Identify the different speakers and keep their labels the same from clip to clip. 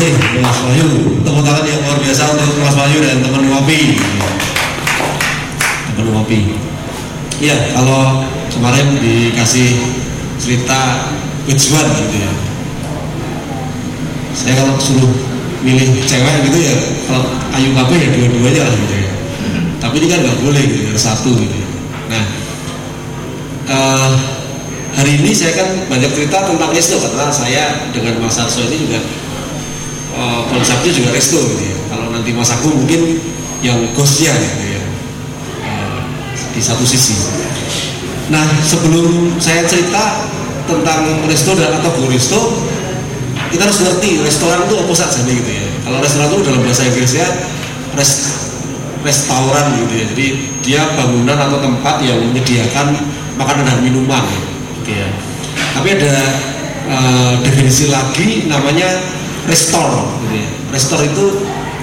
Speaker 1: kasih Mas Wahyu. Tepuk tangan yang luar biasa untuk Mas Wahyu dan teman ngopi teman ngopi iya kalau kemarin dikasih cerita tujuan gitu ya. Saya kalau suruh milih cewek gitu ya kalau ayu kabeh ya dua-duanya lah gitu ya. Tapi ini kan nggak boleh gitu ya satu gitu ya. nah eh, hari ini saya kan banyak cerita tentang resto karena saya dengan Mas Arso ini juga eh, konsepnya juga resto gitu ya. Kalau nanti Mas Agung mungkin yang ghostnya gitu ya. Eh, di satu sisi. Nah sebelum saya cerita tentang resto dan atau go resto kita harus ngerti restoran itu apa saja gitu ya. Kalau restoran itu dalam bahasa Inggrisnya rest, restoran gitu ya. Jadi dia bangunan atau tempat yang menyediakan makanan dan minuman gitu ya. Tapi ada eh, definisi lagi namanya restor gitu ya restor itu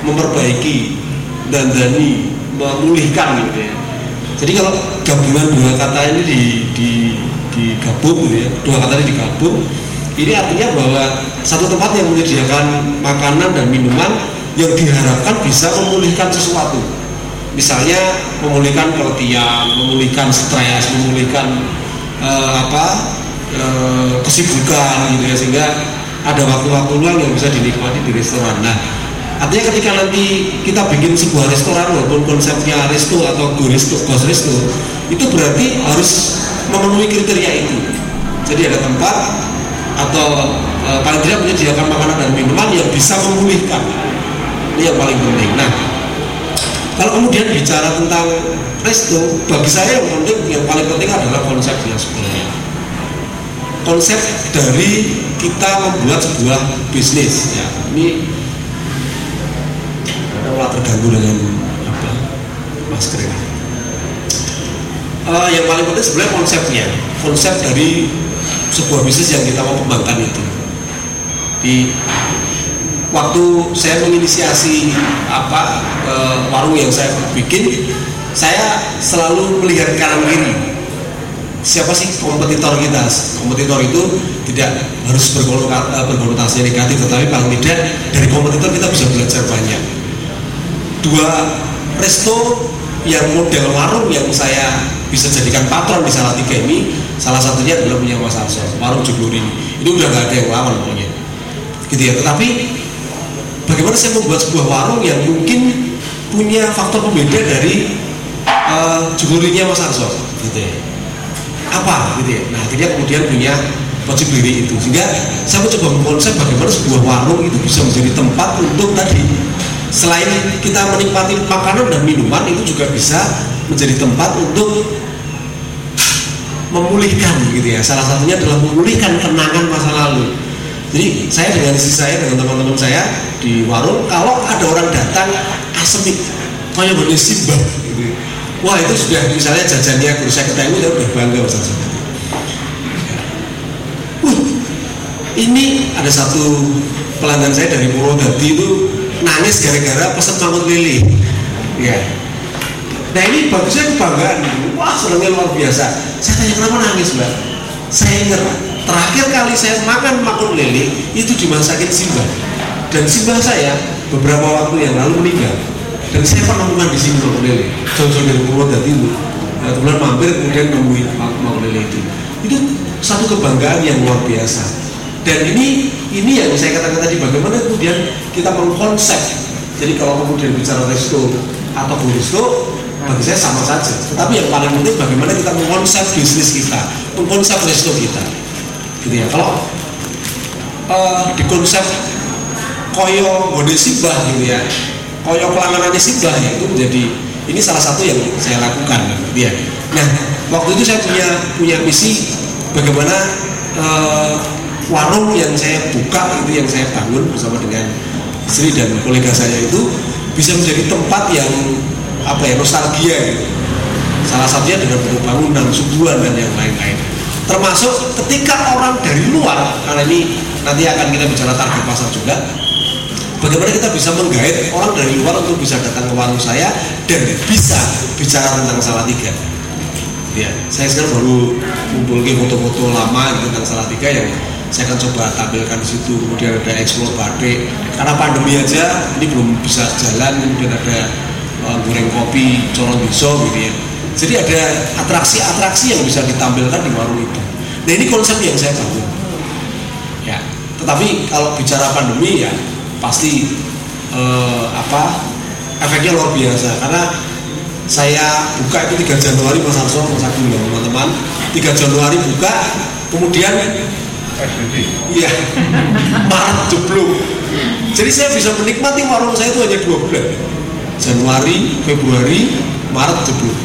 Speaker 1: memperbaiki dandani memulihkan gitu ya jadi kalau gabungan dua kata ini di, di, digabung gitu ya dua kata ini digabung ini artinya bahwa satu tempat yang menyediakan makanan dan minuman yang diharapkan bisa memulihkan sesuatu. Misalnya memulihkan keletihan, memulihkan stres, memulihkan eh, apa eh, kesibukan gitu ya sehingga ada waktu-waktu luang yang bisa dinikmati di restoran. Nah, artinya ketika nanti kita bikin sebuah restoran walaupun konsepnya resto atau go resto, resto, itu berarti harus memenuhi kriteria itu. Jadi ada tempat atau e, paling tidak menyediakan makanan dan minuman yang bisa memulihkan ini yang paling penting nah kalau kemudian bicara tentang resto bagi saya yang penting yang paling penting adalah konsepnya sebenarnya konsep dari kita membuat sebuah bisnis ya. Ini ada malah terganggu dengan apa masker ini uh, yang paling penting sebenarnya konsepnya konsep dari sebuah bisnis yang kita mau kembangkan itu. Di waktu saya menginisiasi apa e, warung yang saya bikin saya selalu melihat kanan kiri siapa sih kompetitor kita? Kompetitor itu tidak harus berkonotasi negatif tetapi paling tidak dari kompetitor kita bisa belajar banyak. Dua resto yang model warung yang saya bisa jadikan patron di salah tiga ini salah satunya adalah punya Mas Arso warung Joglo ini. Ini udah gak ada yang lawan pokoknya. Gitu ya tetapi bagaimana saya membuat sebuah warung yang mungkin punya faktor pembeda dari uh, Mas Arso? Gitu ya apa gitu ya. Nah akhirnya kemudian punya possibility itu. Sehingga saya mencoba mengkonsep bagaimana sebuah warung itu bisa menjadi tempat untuk tadi selain kita menikmati makanan dan minuman itu juga bisa menjadi tempat untuk memulihkan gitu ya. Salah satunya adalah memulihkan kenangan masa lalu. Jadi saya dengan istri saya dengan teman-teman saya di warung kalau ada orang datang asem kayak boleh simbah. Wah itu sudah misalnya jajannya guru saya ketemu ya udah bangga mas uh, ini ada satu pelanggan saya dari Purwodadi itu nangis gara-gara pesan mangut lele. Ya nah ini bagusnya kebanggaan. Wah senangnya luar biasa. Saya tanya kenapa nangis mbak? Saya ingat terakhir kali saya makan makun lele itu dimasakin simbah. Dan simbah saya beberapa waktu yang lalu meninggal dan saya pernah makan di sini makun lele. Jauh-jauh dari Purwodadi itu kemudian mampir kemudian nemuin makun lele itu. Itu satu kebanggaan yang luar biasa. Dan ini ini yang saya katakan tadi bagaimana kemudian kita mengkonsep. Jadi kalau kemudian bicara resto atau resto bagi saya sama saja. Tetapi yang paling penting bagaimana kita mengkonsep bisnis kita mengkonsep resto kita. Gitu ya. Kalau uh, di konsep koyo gode simbah gitu ya koyo pelangganannya simbah ya itu menjadi ini salah satu yang saya lakukan ya nah waktu itu saya punya punya misi bagaimana uh, warung yang saya buka itu yang saya bangun bersama dengan istri dan kolega saya itu bisa menjadi tempat yang apa ya nostalgia gitu. salah satunya dengan bentuk bangunan subuhan dan yang lain-lain termasuk ketika orang dari luar karena ini nanti akan kita bicara target pasar juga bagaimana kita bisa menggait orang dari luar untuk bisa datang ke warung saya dan bisa bicara tentang salah tiga? Ya saya sekarang baru kumpul foto-foto lama gitu tentang salah tiga yang saya akan coba tampilkan di situ kemudian ada explore batik. Karena pandemi aja ini belum bisa jalan kemudian ada uh, goreng kopi corong biso gitu ya. Jadi ada atraksi-atraksi yang bisa ditampilkan di warung itu. Nah ini konsep yang saya bangun. Ya tetapi kalau bicara pandemi ya pasti uh, apa efeknya luar biasa karena saya buka itu 3 Januari Mas Arso Mas Agung teman-teman 3 Januari buka kemudian Iya, Maret jeblok. Jadi saya bisa menikmati warung saya itu hanya dua bulan. Januari, Februari, Maret jeblok.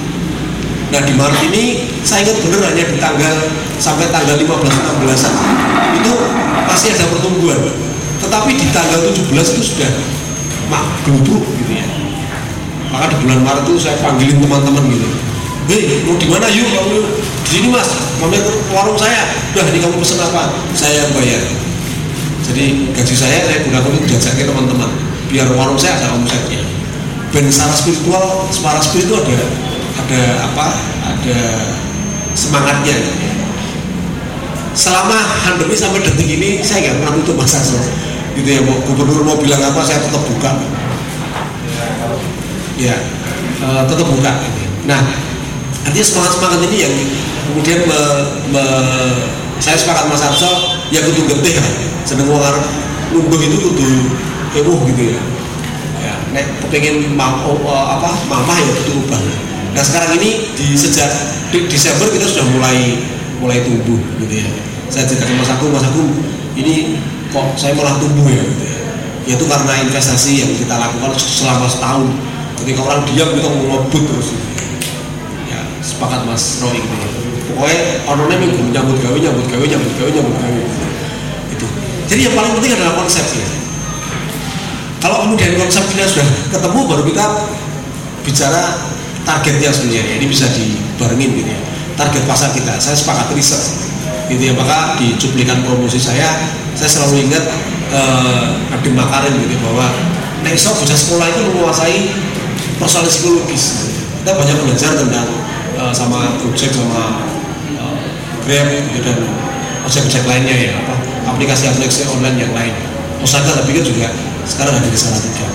Speaker 1: Nah di Maret ini saya ingat benar hanya di tanggal sampai tanggal 15-16an itu masih ada pertumbuhan. Tetapi di tanggal 17 itu sudah mak gelubuk gitu ya. Maka di bulan Maret itu saya panggilin teman-teman gitu. Hei mau di mana? Yuk kamu di sini mas. Mampir warung saya. Udah ini kamu pesen apa? Saya yang bayar. Jadi gaji saya saya gunakan untuk jajannya teman-teman. Biar warung saya ada omsetnya. Dan secara spiritual secara spiritual ada ada apa? Ada semangatnya selama pandemi sampai detik ini saya nggak pernah tutup masa gitu ya mau gubernur mau bilang apa saya tetap buka. Ya uh, tetap buka. Nah artinya semangat semangat ini yang kemudian me, me, saya sepakat Mas Arso ya kudu getih lah. Seneng wong arep nunggu itu kudu emuh gitu ya. Ya nek kepengen ma, oh, apa mamah ya kudu ubah. Nah sekarang ini di sejak di Desember kita sudah mulai mulai tumbuh gitu ya. Saya cerita ke Mas Agung Mas Agung ini kok saya malah tumbuh ya gitu ya. Karena investasi yang kita lakukan selama setahun. Ketika orang diam kita ngebut terus. Gitu sepakat Mas Roy gitu pokoknya orangnya minggu nyambut gawe nyambut gawe nyambut gawe nyambut gawe itu. Jadi yang paling penting adalah konsep ya kalau kemudian konsepnya sudah ketemu baru kita bicara targetnya sebenarnya ini bisa dibarengin gitu ya. Target pasar kita. Saya sepakat riset gitu ya maka di cuplikan promosi saya. Saya selalu ingat eh, Nadiem Makarim gitu ya, bahwa next bocah sekolah itu menguasai persoalan psikologis. Kita banyak belajar tentang uh, sama Gojek sama uh, Grab gitu, dan ojek-ojek lainnya ya apa aplikasi-aplikasi online yang lain. Osaka saya pikir juga sekarang ada di salah tiga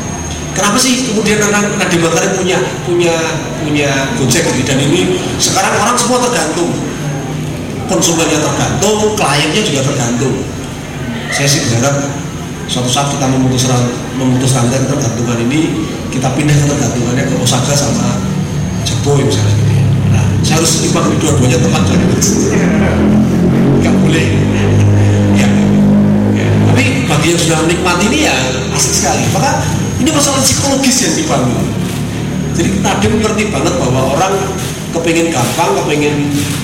Speaker 1: kenapa sih kemudian orang Nadiem Makarim punya punya punya Gojek gitu? Dan ini sekarang orang semua tergantung konsumennya tergantung kliennya juga tergantung. Saya sih berharap suatu saat kita memutus memutus rantai ketergantungan ini kita pindah ketergantungannya ke Osaka sama Jepang misalnya. Gitu ya saya harus imbang dua-duanya teman jadi nggak boleh. Ya. ya. Tapi bagi yang sudah menikmati ini ya asik sekali. Maka ini masalah psikologis yang dibangun. Jadi tadi mengerti banget bahwa orang kepingin gampang, kepingin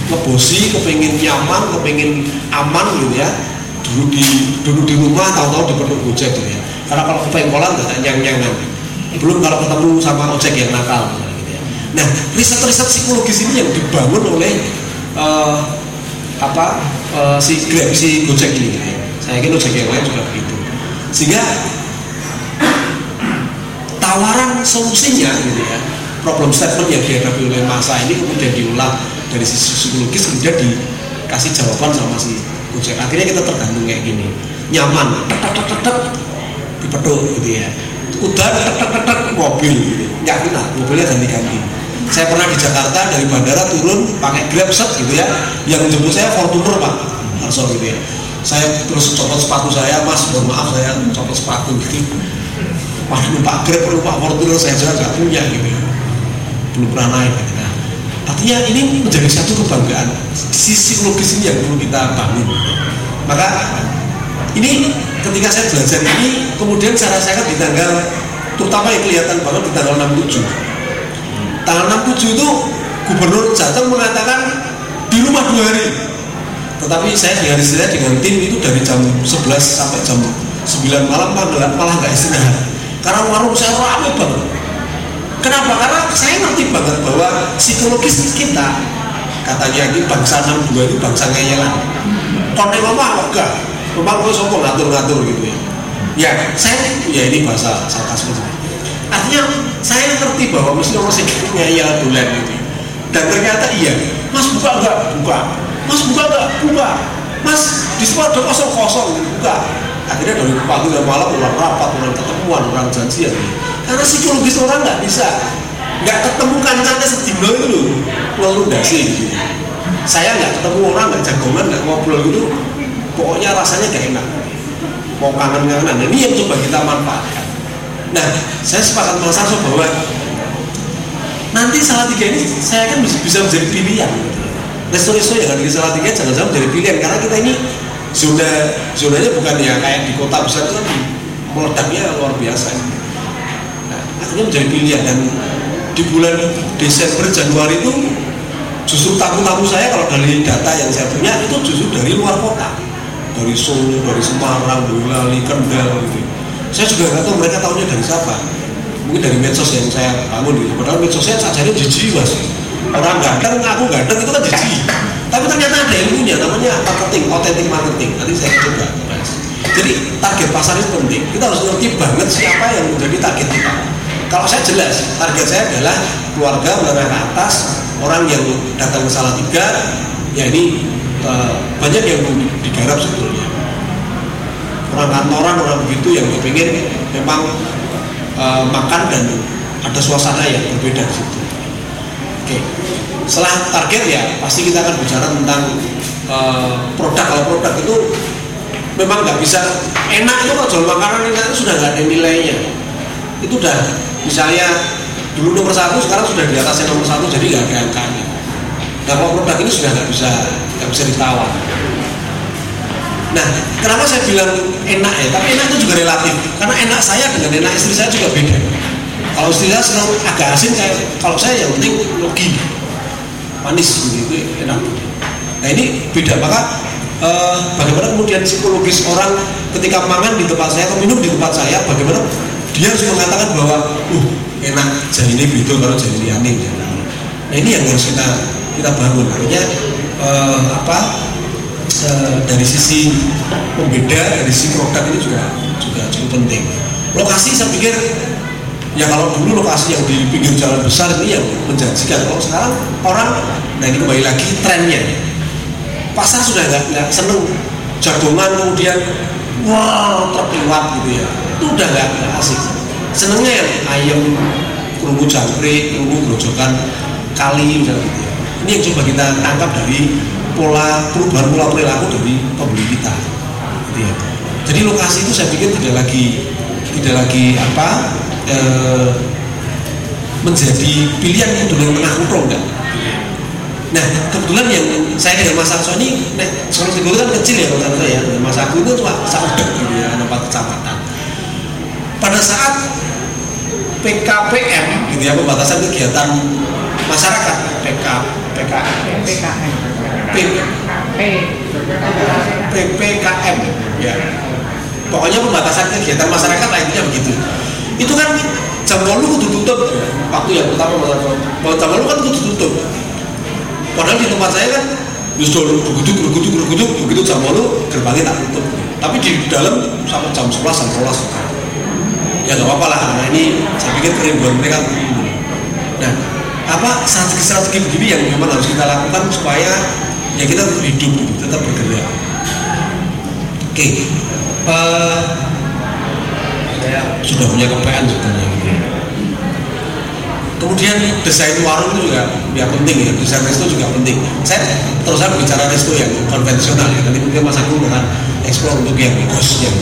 Speaker 1: ngebosi, kepingin nyaman, kepingin aman gitu ya dulu di dulu di rumah tahu-tahu di perlu gojek gitu ya karena kalau kepengkolan tidak nyang-nyangan belum kalau ketemu sama ojek yang nakal Nah, riset-riset psikologis ini yang dibangun oleh uh, apa uh, si Grab, si Gojek ini. Saya yakin Gojek yang lain juga begitu. Sehingga tawaran solusinya gitu ya, problem statement yang dihadapi oleh masa ini kemudian diulang dari sisi psikologis kemudian dikasih jawaban sama si Gojek. Akhirnya kita tergantung kayak gini, nyaman, tek tek tek tek dipeduk gitu ya. Udah tek tek tek mobil gitu. Nggak kenal, mobilnya ganti-ganti. Saya pernah di Jakarta dari bandara turun pakai grab set gitu ya. Yang menjemput saya Fortuner pak. Langsung gitu ya. Saya terus copot sepatu saya mas. Mohon maaf saya copot sepatu gitu. Pas lupa grab lupa Fortuner saya juga nggak punya gitu. ya belum pernah naik gitu. nah artinya ini menjadi satu kebanggaan sisi logis ini yang perlu kita bangun maka ini ketika saya belajar ini kemudian saya rasakan di tanggal terutama yang kelihatan banget di tanggal 67 tanggal 67 itu gubernur Jateng mengatakan di rumah dua hari. Tetapi saya di hari saya dengan tim itu dari jam 11 sampai jam 9 malam malah, nggak istirahat. Karena warung saya ramai banget kenapa? karena saya ngerti banget bahwa psikologis kita katanya ini bangsa 62 itu bangsa ngeyelan. Konten mama enggak. Memang gue sokong ngatur-ngatur gitu ya. Ya saya ya ini bahasa sarkasme. Artinya saya ngerti bahwa mesti orang sikapnya ya bulan itu dan ternyata iya. Mas buka enggak? Buka. Mas buka enggak? Buka. Mas di semua ada kosong kosong enggak akhirnya dari pagi dan malam orang rapat orang ketemuan orang janjian karena psikologis orang nggak bisa. Nggak ketemu kancangnya sedino itu loh. Dasi gitu. Saya nggak ketemu orang nggak jagongan nggak ngobrol gitu. Pokoknya rasanya gak enak. Mau kangen kangenan nah, ini yang coba kita manfaatkan. Nah saya sepakat mas Arso bahwa nanti salah tiga ini saya kan bisa menjadi pilihan. Resto-resto yang ada di salah tiga jangan-jangan menjadi pilihan. Karena kita ini zona zonanya bukan ya kayak di kota besar itu kan meledaknya luar biasa. nah, akhirnya menjadi pilihan. Dan di bulan Desember Januari itu justru tamu-tamu saya kalau dari data yang saya punya itu justru dari luar kota. Dari Solo, dari Semarang, Boyolali, Kendal gitu. Saya juga nggak tahu mereka tahunya dari siapa. Mungkin dari medsos yang saya bangun gitu. Padahal medsosnya saja jijik mas. Orang ganteng ngaku ganteng itu kan jijik. Tapi ternyata ada ilmunya namanya marketing authentic marketing. Nanti saya coba bahas jadi target pasar itu penting. Kita harus ngerti banget siapa yang menjadi target kita kalau saya jelas target saya adalah keluarga menengah ke atas orang yang datang ke salah tiga ya ini uh, banyak yang digarap sebetulnya orang kantoran orang begitu yang ingin memang uh, makan dan ada suasana yang berbeda di situ. Oke, setelah target ya pasti kita akan bicara tentang uh, produk. Kalau produk itu memang nggak bisa enak itu kalau jual makanan enak itu sudah nggak ada nilainya. Itu udah misalnya dulu nomor satu sekarang sudah di atasnya nomor satu jadi nggak ada angkanya. Nah kalau produk ini sudah nggak bisa nggak bisa ditawar. Nah, kenapa saya bilang enak ya? Tapi enak itu juga relatif. Karena enak saya dengan enak istri saya juga beda. Kalau istri saya senang agak asin, saya, kalau saya yang penting logi, manis gitu, enak. Nah ini beda. Maka eh, bagaimana kemudian psikologis orang ketika makan di tempat saya atau minum di tempat saya, bagaimana dia harus mengatakan bahwa, uh enak, jadi ini beda kalau jadi ini aneh. Nah ini yang harus kita kita bangun. Artinya eh, apa? Eh, dari sisi pembeda dari sisi produk ini juga juga cukup penting lokasi saya pikir ya kalau dulu lokasi yang di pinggir jalan besar ini yang menjanjikan kalau sekarang orang nah ini kembali lagi trennya pasar sudah nggak seneng jagongan kemudian wow terliwat gitu ya itu udah nggak asik senengnya yang ayam kerungu jangkrik kerungu grojokan kali misalnya gitu ya. ini yang coba kita tangkap dari pola perubahan pola perilaku dari pembeli kita gitu ya. jadi lokasi itu saya pikir tidak lagi tidak lagi apa e, menjadi pilihan yang tengah kutro enggak nah kebetulan yang saya dengan Mas Akso ini nah, Segoro kan kecil ya kalau ya Aku itu cuma saudek gitu ya empat kecamatan. Pada saat PKPM gitu ya pembatasan kegiatan masyarakat PK PKM PKM PPKM ya. Pokoknya pembatasan kegiatan masyarakat lah intinya begitu. Itu kan jam lalu kudu tutup waktu yang pertama jam lalu kan kudu tutup. Padahal di tempat saya kan justru berguduk berguduk berguduk begitu jam lalu gerbangnya tak tutup tapi di dalam sampai jam 11 jam 12 ya nggak apa-apa lah karena ini saya pikir kerinduan mereka nah apa strategi-strategi begini yang memang harus kita lakukan supaya ya kita tetap hidup tetap bergerak oke okay. uh, eh, saya sudah punya kepean sebenarnya. Kemudian desain warung itu juga ya penting ya desain resto juga penting saya terus saya bicara resto yang konvensional ya nanti mungkin mas aku akan eksplor untuk yang kos yang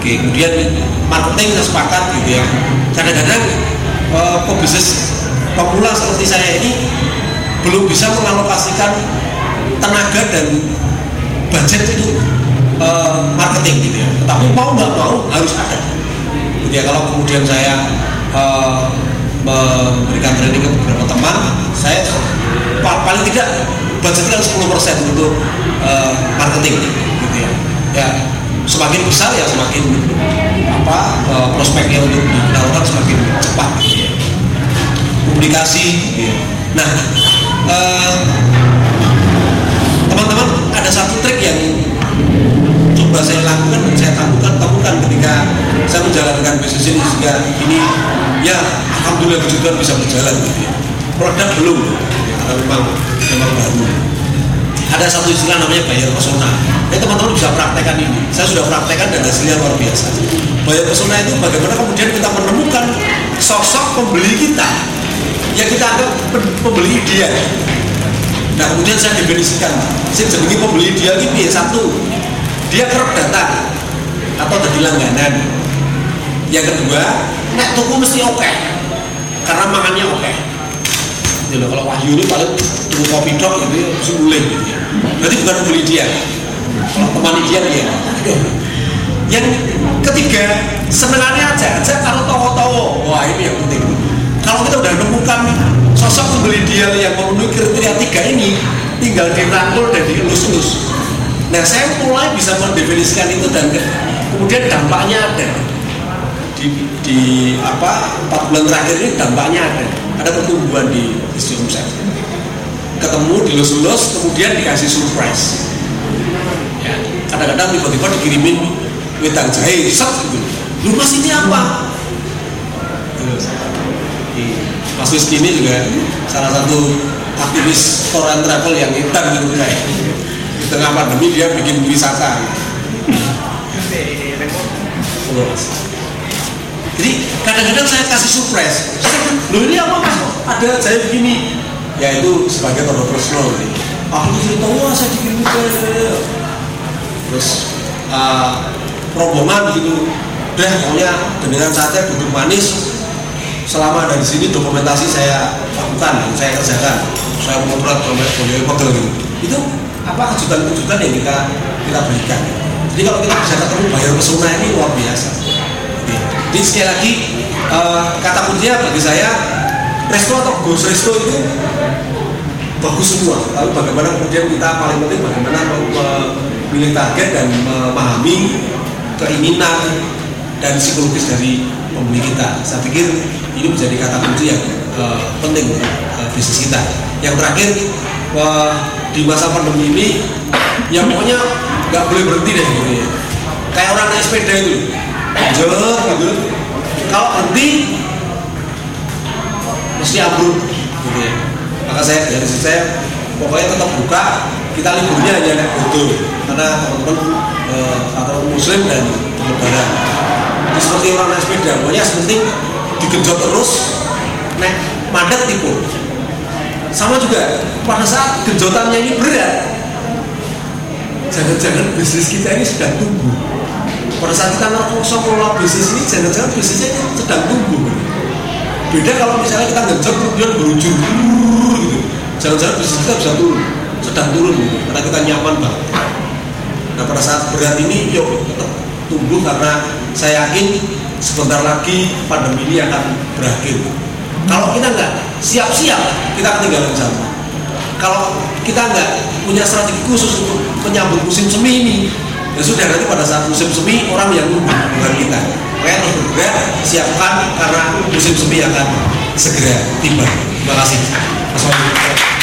Speaker 1: oke kemudian marketing saya sepakat gitu ya kadang-kadang uh, pebisnis pemula seperti saya ini belum bisa mengalokasikan tenaga dan budget itu uh, marketing gitu ya. Tapi mau nggak mau harus ada. Jadi ya kalau kemudian saya uh, memberikan training ke beberapa teman, saya paling tidak budgetnya 10% untuk uh, marketing gitu ya. Ya semakin besar ya semakin apa uh, prospeknya untuk dilakukan semakin cepat gitu ya. Publikasi. Gitu ya. Nah, uh, teman-teman ada satu trik yang coba saya lakukan dan saya temukan ketika saya menjalankan bisnis ini sehingga ini ya alhamdulillah puji bisa berjalan ya. produk belum karena memang memang baru ada satu istilah namanya bayar pesona. Ya teman-teman bisa praktekkan ini. Saya sudah praktekkan dan hasilnya luar biasa. Bayar pesona itu bagaimana kemudian kita menemukan sosok pembeli kita yang kita anggap pembeli dia. Nah kemudian saya definisikan, saya jadi pembeli dia ini satu, dia kerap datang atau jadi langganan. Yang kedua, nek tuku mesti oke, okay. Karena makannya oke. Okay. Jadi kalau Wahyu ini paling tuku kopi dok itu mesti boleh gitu ya. Berarti bukan membeli dia, kalau teman dia dia. Yang ketiga, senengannya aja, aja kalau towo-towo. Wah ini yang penting. Kalau kita udah menemukan sosok pembeli dia yang memenuhi kriteria tiga ini, tinggal dirangkul dan dielus-elus. Nah saya mulai bisa mendefinisikan itu dan kemudian dampaknya ada di, di apa empat bulan terakhir ini dampaknya ada. Ada pertumbuhan di isi omset ketemu dilus-lus kemudian dikasih surprise. Ya kadang-kadang tiba-tiba dikirimin wedang jahe set gitu. Lu mas ini apa? Mas Rizky ini juga salah satu aktivis tour and travel yang hitam gitu kayak di tengah pandemi dia bikin wisata jadi kadang-kadang saya kasih surprise. Lu ini apa mas? Ada saya begini. Ya itu sebagai tour personal gitu. aku cerita wah saya dikirim terus uh, rombongan gitu. Udah pokoknya dengan saatnya duduk manis. Selama ada di sini dokumentasi saya lakukan saya kerjakan. Saya memotret boleh pegel gitu. Itu apa kejutan-kejutan yang kita kita berikan. Jadi kalau kita bisa ketemu bayar pesona ini luar biasa jadi sekali lagi uh, kata kuncinya bagi saya resto atau ghost resto itu bagus semua. Tapi bagaimana kemudian kita paling penting bagaimana memilih target dan memahami keinginan dan psikologis dari pembeli kita. Saya pikir ini menjadi kata kunci yang uh, penting uh, bisnis kita. Yang terakhir uh, di masa pandemi ini yang pokoknya nggak boleh berhenti deh gitu ya. Kayak orang naik sepeda itu jauh gitu kalau berhenti mesti ambruk. Gitu ya. Maka saya dari saya pokoknya tetap buka kita liburnya hanya naik betul karena teman-teman uh, atau muslim dan jadi seperti orang naik sepeda pokoknya penting digenjot terus naik padat tipu. Sama juga pada saat genjotannya ini berat jangan-jangan bisnis kita ini sedang tumbuh pada saat kita mengelola bisnis ini jangan-jangan bisnisnya sedang tumbuh. Beda kalau misalnya kita genjot kemudian berujung gitu. Jangan-jangan bisnis kita bisa turun sedang turun gitu. Karena kita nyaman banget nah pada saat berat ini yuk tetap tumbuh karena saya yakin sebentar lagi pandemi ini akan berakhir. Kalau kita nggak siap-siap kita ketinggalan zaman. Kalau kita nggak punya strategi khusus untuk menyambut musim semi ini ya sudah nanti pada saat musim semi orang yang nunggu bukan kita terus bergerak siapkan karena musim semi akan segera tiba. Terima kasih. Assalamualaikum